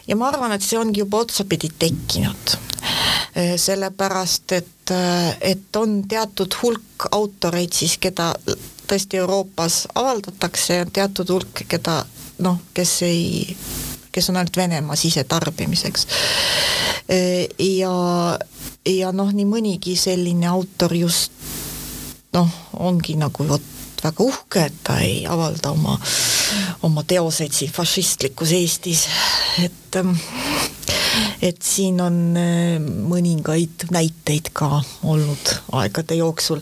ja ma arvan, et see ongi juba otsapidi tekkinud sellepärast et, eh, et on teatud hulk autoreid siis, keda tõesti Euroopas avaldatakse ja teatud hulk, keda noh, kes ei, kes on ainult Venemaa sisetarbimiseks. Eh, ja, ja noh, nii mõnigi selline autor just noh, ongi nagu vot väga uhke, et ta ei avalda oma, oma teoseid siin fašistlikus Eestis, et ähm, et siin on äh, mõningaid näiteid ka olnud aegade jooksul.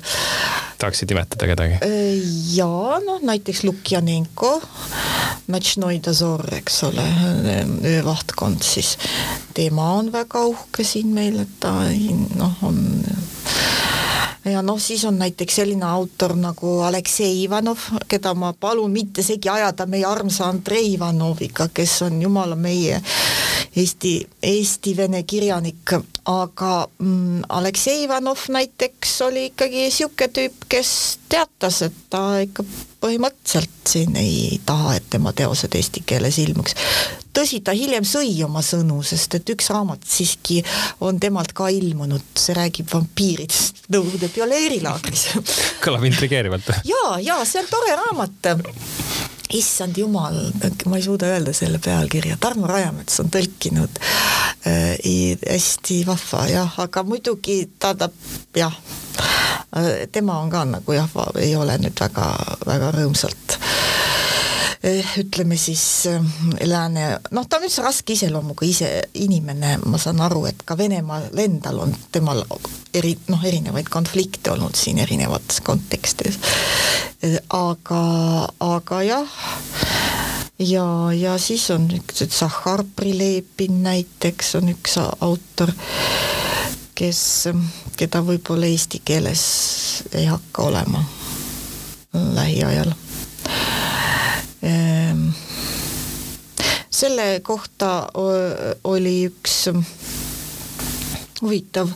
tahaksid nimetada kedagi? Äh, jaa, noh näiteks Lukjanenko, Natšnoi Dazor, eks ole, öövahtkond siis, tema on väga uhke siin meil, et ta noh, on ja noh, siis on näiteks selline autor nagu Aleksei Ivanov, keda ma palun mitte segi ajada meie armsa Andrei Ivanoviga, kes on jumala meie Eesti, Eesti-vene kirjanik, aga mm, Aleksei Ivanov näiteks oli ikkagi niisugune tüüp, kes teatas, et ta ikka põhimõtteliselt siin ei taha, et tema teosed eesti keeles ilmuks. tõsi, ta hiljem sõi oma sõnu, sest et üks raamat siiski on temalt ka ilmunud, see räägib vampiiridest Nõukogude pioneerilaagris kõlab intrigeerivalt. jaa, jaa, see on tore raamat issand jumal, ma ei suuda öelda selle pealkirja, Tarmo Rajamets on tõlkinud äh,. hästi vahva jah, aga muidugi tähendab jah äh,, tema on ka nagu jah, ei ole nüüd väga, väga rõõmsalt ütleme siis äh, lääne, noh, ta on üldse raske iseloomuga ise inimene, ma saan aru, et ka Venemaal endal on temal eri, noh, erinevaid konflikte olnud siin erinevates kontekstides. aga, aga jah, ja, ja siis on üks, Zahhar Prilepin näiteks on üks autor, kes, keda võib-olla eesti keeles ei hakka olema lähiajal selle kohta oli üks huvitav,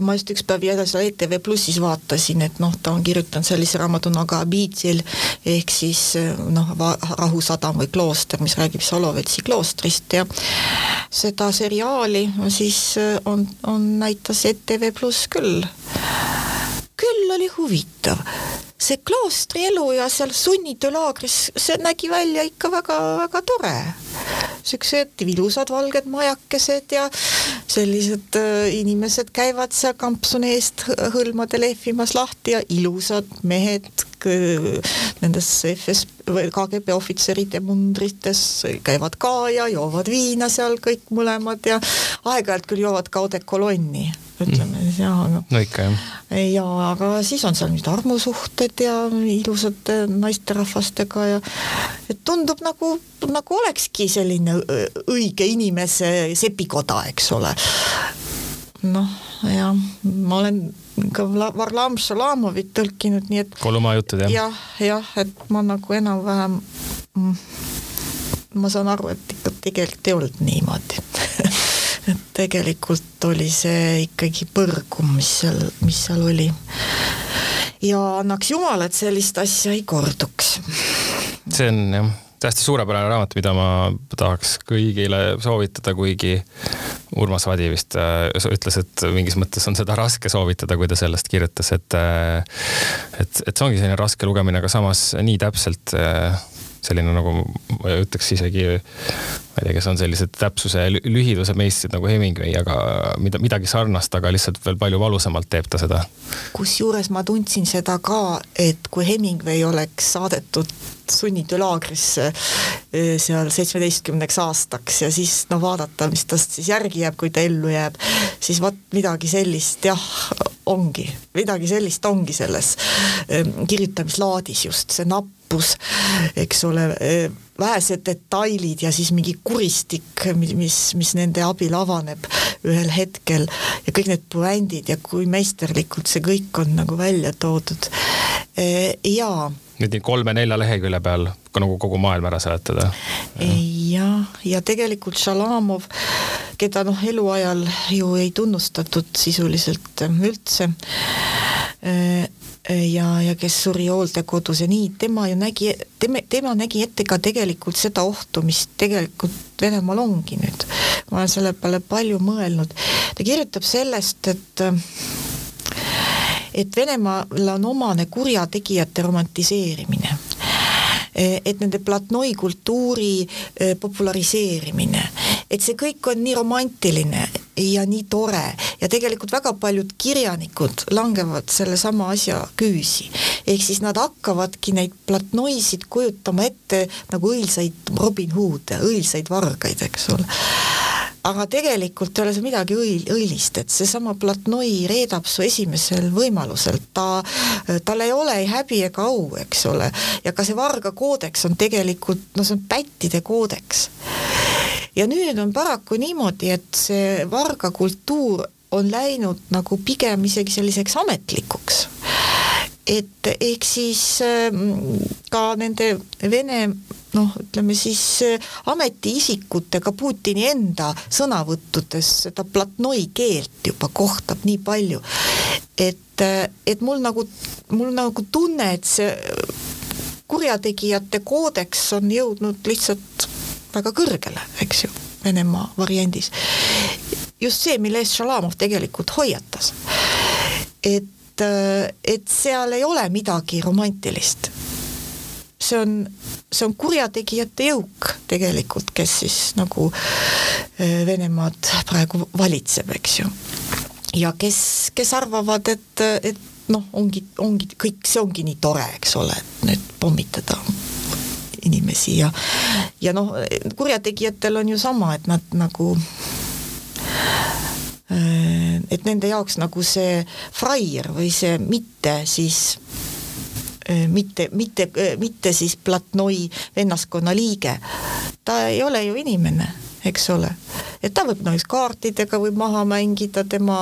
ma just üks päev jälle seda ETV Plussis vaatasin, et noh, ta on kirjutanud sellise raamatu nagu Abidžil ehk siis noh, Rahusadam või klooster, mis räägib Solovetsi kloostrist ja seda seriaali siis on, on, näitas ETV Pluss küll. küll oli huvitav see kloostri elu ja seal sunnitöölaagris, see nägi välja ikka väga-väga tore. Siuksed ilusad valged majakesed ja sellised äh, inimesed käivad seal kampsuni eest hõlmade lehvimas lahti ja ilusad mehed nendes FS või KGB ohvitseride mundrites käivad ka ja joovad viina seal kõik mõlemad ja aeg-ajalt küll joovad ka odekolonni ütleme siis jah, aga no ikka jah. ja aga siis on seal mingid armusuhted ja ilusate naisterahvastega ja et tundub nagu, nagu olekski selline õige inimese sepikoda, eks ole. noh, jah, ma olen ka Varlam Šalamovit tõlkinud, nii et Kolumaa jutud, jah? jah, jah, et ma nagu enam-vähem mm, ma saan aru, et ikka tegelikult ei olnud niimoodi tegelikult oli see ikkagi põrgum, mis seal, mis seal oli. ja annaks jumal, et sellist asja ei korduks. see on jah, täiesti suurepärane raamat, mida ma tahaks kõigile soovitada, kuigi Urmas Vadi vist äh, ütles, et mingis mõttes on seda raske soovitada, kui ta sellest kirjutas, et äh, et, et see ongi selline raske lugemine, aga samas nii täpselt äh, selline nagu ma ütleks isegi, ma ei tea, kes on sellised täpsuse lühiduse meistrid nagu Hemingway, aga mida, midagi sarnast, aga lihtsalt veel palju valusamalt teeb ta seda. kusjuures ma tundsin seda ka, et kui Hemingway oleks saadetud sunnitöölaagrisse eh, seal seitsmeteistkümneks aastaks ja siis no vaadata, mis tast siis järgi jääb, kui ta ellu jääb, siis vot midagi sellist jah, ongi, midagi sellist ongi selles eh, kirjutamislaadis just, see napp lõpus, eks ole, vähesed detailid ja siis mingi kuristik, mis, mis nende abil avaneb ühel hetkel ja kõik need puändid ja kui meisterlikult see kõik on nagu välja toodud. jaa. nüüd nii kolme-nelja lehekülje peal ka nagu kogu maailm ära seletada. jah, ja tegelikult Šalamov, keda noh, eluajal ju ei tunnustatud sisuliselt üldse ja, ja kes suri hooldekodus ja nii, tema ju nägi, tema, tema nägi ette ka tegelikult seda ohtu, mis tegelikult Venemaal ongi nüüd. ma olen selle peale palju mõelnud. ta kirjutab sellest, et et Venemaale on omane kurjategijate romantiseerimine et nende platnoi kultuuri eh, populariseerimine, et see kõik on nii romantiline ja nii tore ja tegelikult väga paljud kirjanikud langevad sellesama asja küüsi. ehk siis nad hakkavadki neid platnoisid kujutama ette nagu õilsaid Robin Hood'e, õilsaid vargaid, eks ole aga tegelikult ei ole see midagi õil-, õilist, et seesama Platnoi reedab su esimesel võimalusel, ta, tal ei ole ei häbi ega au, eks ole, ja ka see varga koodeks on tegelikult, no see on pättide koodeks. Ja nüüd on paraku niimoodi, et see varga kultuur on läinud nagu pigem isegi selliseks ametlikuks. et ehk siis ähm, ka nende Vene noh, ütleme siis äh, ametiisikutega Putini enda sõnavõttudes seda platnoi keelt juba kohtab nii palju, et, äh, et mul nagu, mul nagu tunne, et see kurjategijate koodeks on jõudnud lihtsalt väga kõrgele, eks ju, Venemaa variandis just see, mille eest Šalamov tegelikult hoiatas. et, et seal ei ole midagi romantilist. see on, see on kurjategijate jõuk tegelikult, kes siis nagu äh, Venemaad praegu valitseb, eks ju. ja kes, kes arvavad, et, et noh, ongi, ongi kõik, see ongi nii tore, eks ole, et nüüd pommitada inimesi ja ja noh, kurjategijatel on ju sama, et nad nagu Äh, et nende jaoks nagu see fraier või see mitte siis äh, mitte, mitte, äh, mitte siis platnoi vennaskonna liige, ta ei ole ju inimene, eks ole. Et ta võib näiteks kaartidega võib maha mängida tema,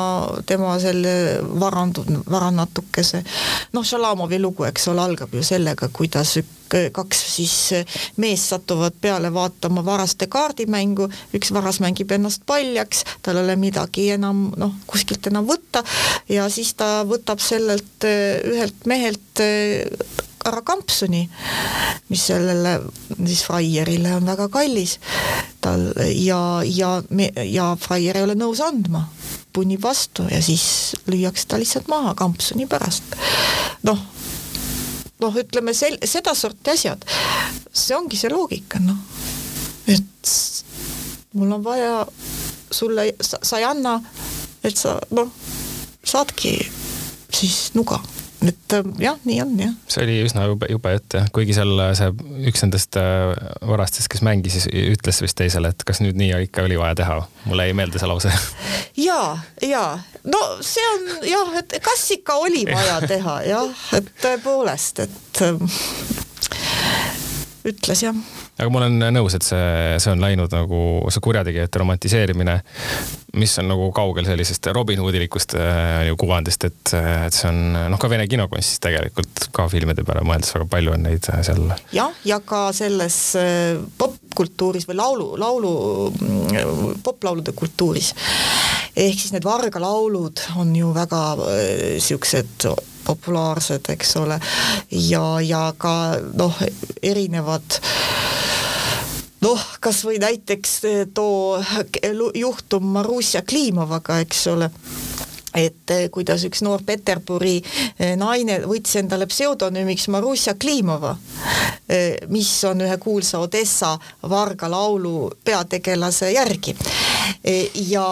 tema selle varandu, vara natukese. noh, Šalamovi lugu, eks ole, algab ju sellega, kuidas kaks siis meest satuvad peale vaatama varaste kaardimängu, üks varas mängib ennast paljaks, tal ei ole midagi enam noh, kuskilt enam võtta. Ja siis ta võtab sellelt ühelt mehelt ära kampsuni, mis sellele siis Freierile on väga kallis. Tal ja, ja me, ja Freier ei ole nõus andma, punnib vastu ja siis lüüakse ta lihtsalt maha kampsuni pärast. noh, noh, ütleme sel-, sedasorti asjad, see ongi see loogika, noh, et mul on vaja sulle, sa ei anna, et sa noh, saadki siis nuga et äh, jah, nii on jah. see oli üsna jube, jube jutt jah, kuigi seal äh, see üks nendest äh, varastest, kes mängis, ütles vist teisele, et kas nüüd nii ikka oli vaja teha. mulle jäi meelde see lause. ja, ja no see on jah, et kas ikka oli vaja teha jah, et tõepoolest, et ütles jah aga ma olen nõus, et see, see on läinud nagu see kurjategijate romantiseerimine, mis on nagu kaugel sellisest Robin Hoodilikust äh, kuvandist, et, et see on noh, ka vene kinokunstis tegelikult ka filmide peale mõeldes väga palju on neid äh, seal. jah, ja ka selles äh, popkultuuris või laulu, laulu, mm, poplaulude kultuuris ehk siis need vargalaulud on ju väga siuksed populaarsed, eks ole, ja, ja ka noh, erinevad noh, kas või näiteks eh, too juhtum Marussia Kliimovaga, eks ole et eh, kuidas üks noor Peterburi eh, naine võttis endale pseudonüümiks Marussia Klimova, mis on ühe kuulsa Odessa varga laulu peategelase järgi. ja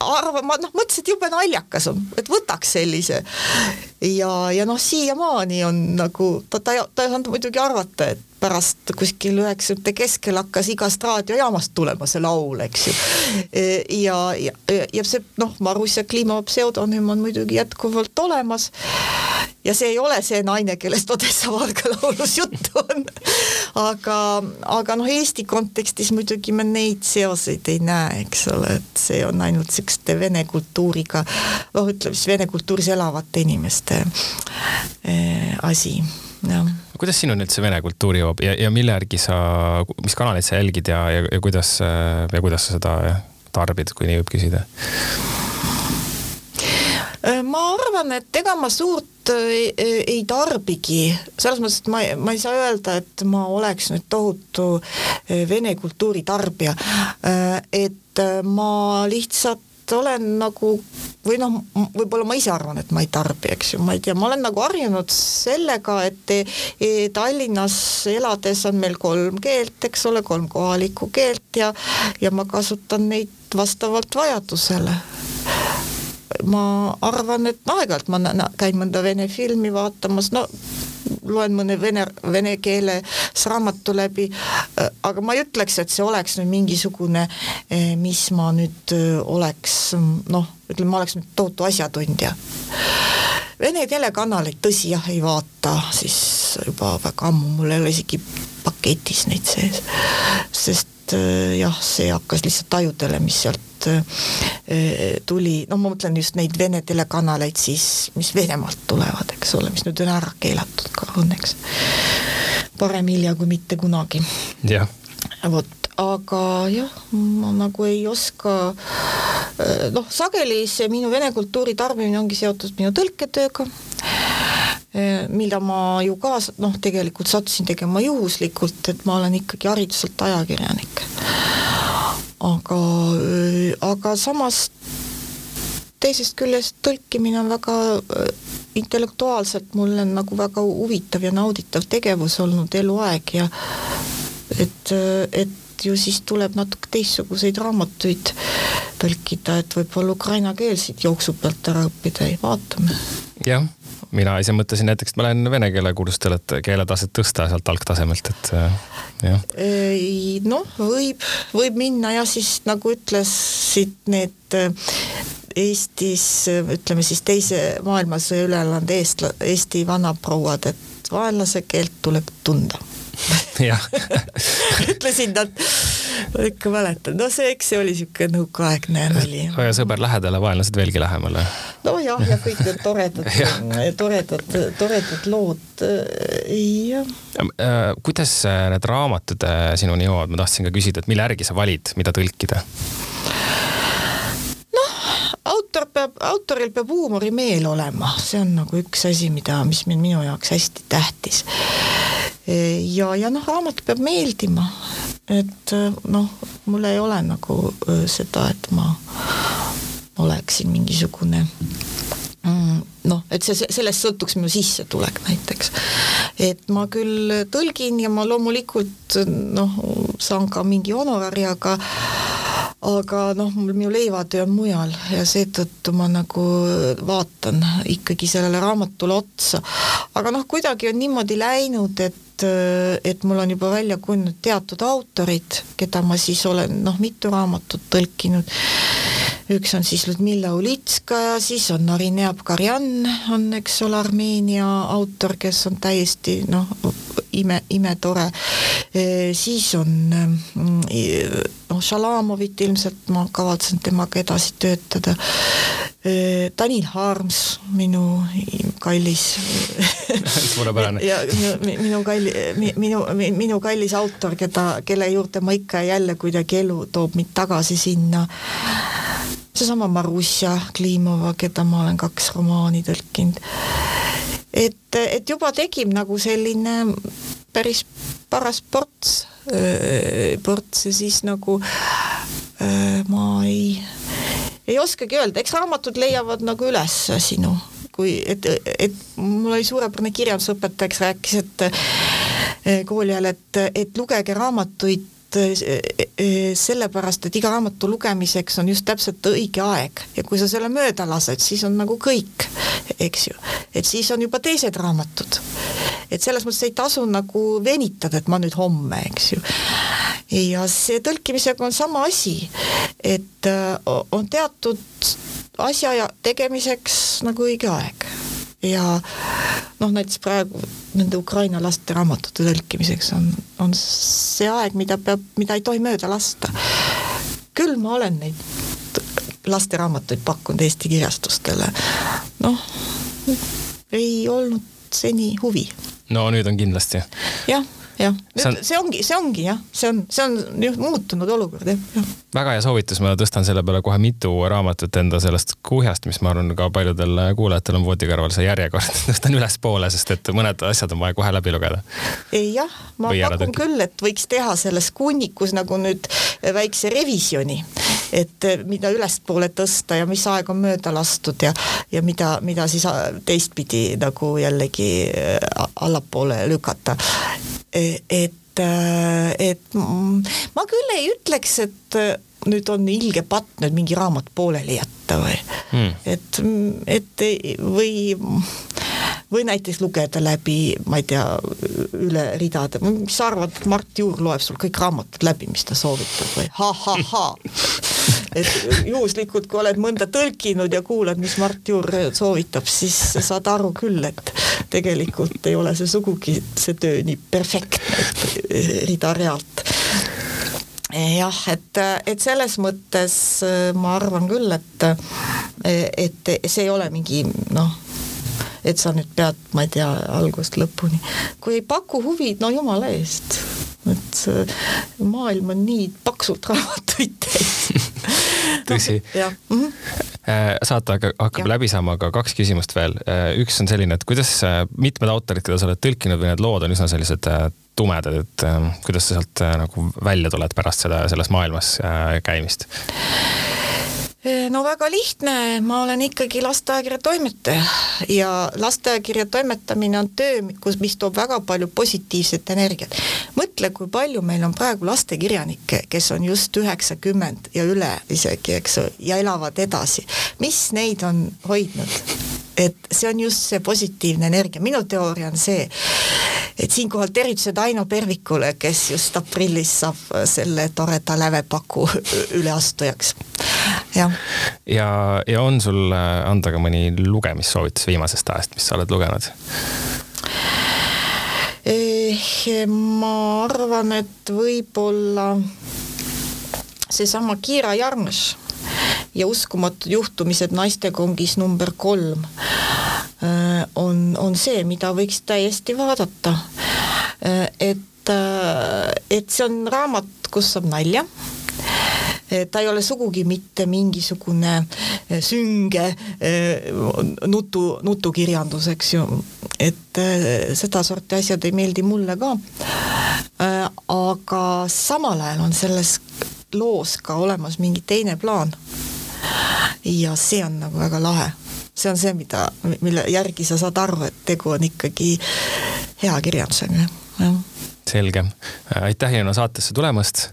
arva, ma noh, mõtlesin, et jube naljakas on, et võtaks sellise. ja, ja noh, siiamaani on nagu, ta, ta, ta ei osanud muidugi arvata, et pärast kuskil üheksakümnendate keskel hakkas igast raadiojaamast tulema see laul, eks ju. ja, ja, ja see noh, Marussia Klimova pseudonüüm on muidugi jätkuvalt olemas. ja see ei ole see naine, kellest Odessa Varga laulus juttu on. aga, aga noh, Eesti kontekstis muidugi me neid seoseid ei näe, eks ole, et see on ainult siukeste vene kultuuriga, noh, ütleme siis vene kultuuris elavate inimeste eh, asi jah kuidas sinuni üldse vene kultuur jõuab ja, ja mille järgi sa, mis kanaleid sa jälgid ja, ja, ja kuidas ja kuidas sa seda tarbid, kui nii võib küsida? Äh, ma arvan, et ega ma suurt ei, äh, ei tarbigi, selles mõttes, et ma, ma ei saa öelda, et ma oleks nüüd tohutu äh, vene kultuuri tarbija. et ma lihtsalt olen nagu või noh, võib-olla ma ise arvan, et ma ei tarbi, eks ju, ma ei tea, ma olen nagu harjunud sellega, et e, e, Tallinnas elades on meil kolm keelt, eks ole, kolm kohalikku keelt ja ja ma kasutan neid vastavalt vajadusele ma arvan, et aeg-ajalt ma käin mõnda vene filmi vaatamas, no loen mõne vene, vene keeles raamatu läbi, aga ma ei ütleks, et see oleks nüüd mingisugune, eh, mis ma nüüd eh, oleks noh, ütleme, ma oleks nüüd tohutu asjatundja. Vene telekanaleid tõsi jah, ei vaata siis juba väga ammu, mul ei ole isegi paketis neid sees, sest jah, see hakkas lihtsalt ajudele, mis sealt tuli, no ma mõtlen just neid Vene telekanaleid siis, mis Venemaalt tulevad, eks ole, mis nüüd on ära keelatud ka õnneks. parem hilja kui mitte kunagi. jah. vot, aga jah, ma nagu ei oska, noh, sageli see minu vene kultuuri tarbimine ongi seotud minu tõlketööga mida ma ju ka noh, tegelikult sattusin tegema juhuslikult, et ma olen ikkagi hariduselt ajakirjanik. Aga, aga samas teisest küljest tõlkimine on väga intellektuaalselt mulle nagu väga huvitav ja nauditav tegevus olnud eluaeg ja et, et ju siis tuleb natuke teistsuguseid raamatuid tõlkida, et võib-olla ukrainakeelseid jooksu pealt ära õppida, vaatame. jah mina ise mõtlesin näiteks, et ma lähen vene keele kursustele, et keeletaset tõsta sealt algtasemelt, et äh, jah. noh, võib, võib minna ja siis nagu ütlesid need äh, Eestis, ütleme siis teise maailmasõja üle elanud eestla-, Eesti vanaprouad, et vaenlase keelt tuleb tunda ütlesid nad, ma ikka mäletan, no see, eks see oli niisugune nõukaaegne nali. hoia sõber lähedale, vaenlased veelgi lähemale. nojah, ja kõik need toredad toredad, toredad lood, jah. Äh, kuidas need raamatud äh, sinuni jõuavad, ma tahtsin ka küsida, et mille järgi sa valid, mida tõlkida? Autor peab, autoril peab huumorimeel olema, see on nagu üks asi, mida, mis on minu jaoks hästi tähtis. Ja, ja noh, raamat peab meeldima, et noh, mul ei ole nagu seda, et ma oleksin mingisugune noh, et see, sellest sõltuks minu sissetulek näiteks. et ma küll tõlgin ja ma loomulikult noh, saan ka mingi honorari, aga aga noh, mul minu leivatöö on mujal ja seetõttu ma nagu vaatan ikkagi sellele raamatule otsa. aga noh, kuidagi on niimoodi läinud, et et mul on juba välja kujunenud teatud autorid, keda ma siis olen noh, mitu raamatut tõlkinud üks on siis Ludmilla Ulitskaja, siis on Narin Abgarjan, on eks ole Armeenia autor, kes on täiesti noh, ime, imetore. siis on noh, Šalamovit ilmselt ma kavatsen temaga edasi töötada. Danil Harms, minu kallis suurepärane. ja minu, kalli, minu, minu kallis autor, keda, kelle juurde ma ikka ja jälle kuidagi elu toob mind tagasi sinna seesama Marussia Klimova, keda ma olen kaks romaani tõlkinud. Et, et juba tekib nagu selline päris paras ports, ports ja siis nagu ma ei, ei oskagi öelda, eks raamatud leiavad nagu üles sinu, kui, et, et mul oli suurepärane kirjandusõpetaja, kes rääkis, et kooli ajal, et, et lugege raamatuid Eh, eh, sellepärast, et iga raamatu lugemiseks on just täpselt õige aeg ja kui sa selle mööda lased, siis on nagu kõik, eks ju. et siis on juba teised raamatud. et selles mõttes ei tasu nagu venitada, et ma nüüd homme, eks ju. ja see tõlkimisega on sama asi, et eh, on teatud asja tegemiseks nagu õige aeg ja noh, näiteks praegu nende Ukraina laste raamatute tõlkimiseks on, on see aeg, mida peab, mida ei tohi mööda lasta. küll ma olen neid lasteraamatuid pakkunud Eesti kirjastustele, noh, ei olnud seni huvi. no nüüd on kindlasti. jah jah, see, on... see ongi, see ongi jah, see on, see on just muutunud olukord jah, jah. väga hea soovitus, ma tõstan selle peale kohe mitu raamatut enda sellest kuhjast, mis ma arvan, ka paljudel kuulajatel on voodi kõrval see järjekord, tõstan ülespoole, sest et mõned asjad on vaja kohe läbi lugeda. jah, ma Või pakun küll, et võiks teha selles kunnikus nagu nüüd väikse revisjoni, et mida ülespoole tõsta ja mis aeg on mööda lastud ja, ja mida, mida siis teistpidi nagu jällegi allapoole lükata et, et ma küll ei ütleks, et nüüd on ilge patt nüüd mingi raamat pooleli jätta või hmm. et, et või või näiteks lugeda läbi, ma ei tea, üle ridade, mis sa arvad, et Mart Juur loeb sul kõik raamatud läbi, mis ta soovitab või? Ha-ha-ha et juhuslikult, kui oled mõnda tõlkinud ja kuulad, mis Mart Juur soovitab, siis saad aru küll, et tegelikult ei ole see sugugi see töö nii perfektne, et rida-realt jah, et, et selles mõttes ma arvan küll, et, et see ei ole mingi noh, et sa nüüd pead, ma ei tea, algusest lõpuni. kui ei paku huvi, no jumala eest, et maailm on nii paksult raamatuid täis tõsi no,. Mm -hmm. saate hakkab, hakkab läbi saama, aga kaks küsimust veel. Äh, üks on selline, et kuidas mitmed autorid, keda sa oled tõlkinud või need lood on üsna sellised tumedad, et kuidas sa sealt nagu välja tuled pärast seda, selles maailmas käimist? No väga lihtne, ma olen ikkagi lasteajakirja toimetaja ja lasteajakirja toimetamine on töö, kus, mis toob väga palju positiivset energiat. mõtle, kui palju meil on praegu lastekirjanikke, kes on just üheksakümmend ja üle isegi, eks ju, ja elavad edasi. mis neid on hoidnud? Et see on just see positiivne energia, minu teooria on see, et siinkohal tervitused Aino Pervikule, kes just aprillis saab selle toreda lävepaku üleastujaks. jah. ja, ja on sul äh, anda ka mõni lugemissoovitus viimasest ajast, mis sa oled lugenud? Eh, ma arvan, et võib-olla seesama Kiira Jarmus ja uskumatud juhtumised naistekongis number kolm äh, on, on see, mida võiks täiesti vaadata. Äh, et, äh, et see on raamat, kus saab nalja ta ei ole sugugi mitte mingisugune sünge nutu, nutukirjandus, eks ju, et sedasorti asjad ei meeldi mulle ka. aga samal ajal on selles loos ka olemas mingi teine plaan ja see on nagu väga lahe. see on see, mida, mille järgi sa saad aru, et tegu on ikkagi hea kirjandusega, jah. selge, aitäh Jõno saatesse tulemast.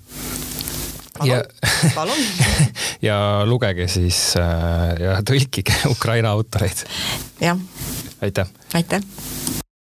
ja, ja lugege siis äh, ja tõlkige Ukraina autoreid. jah. aitäh. aitäh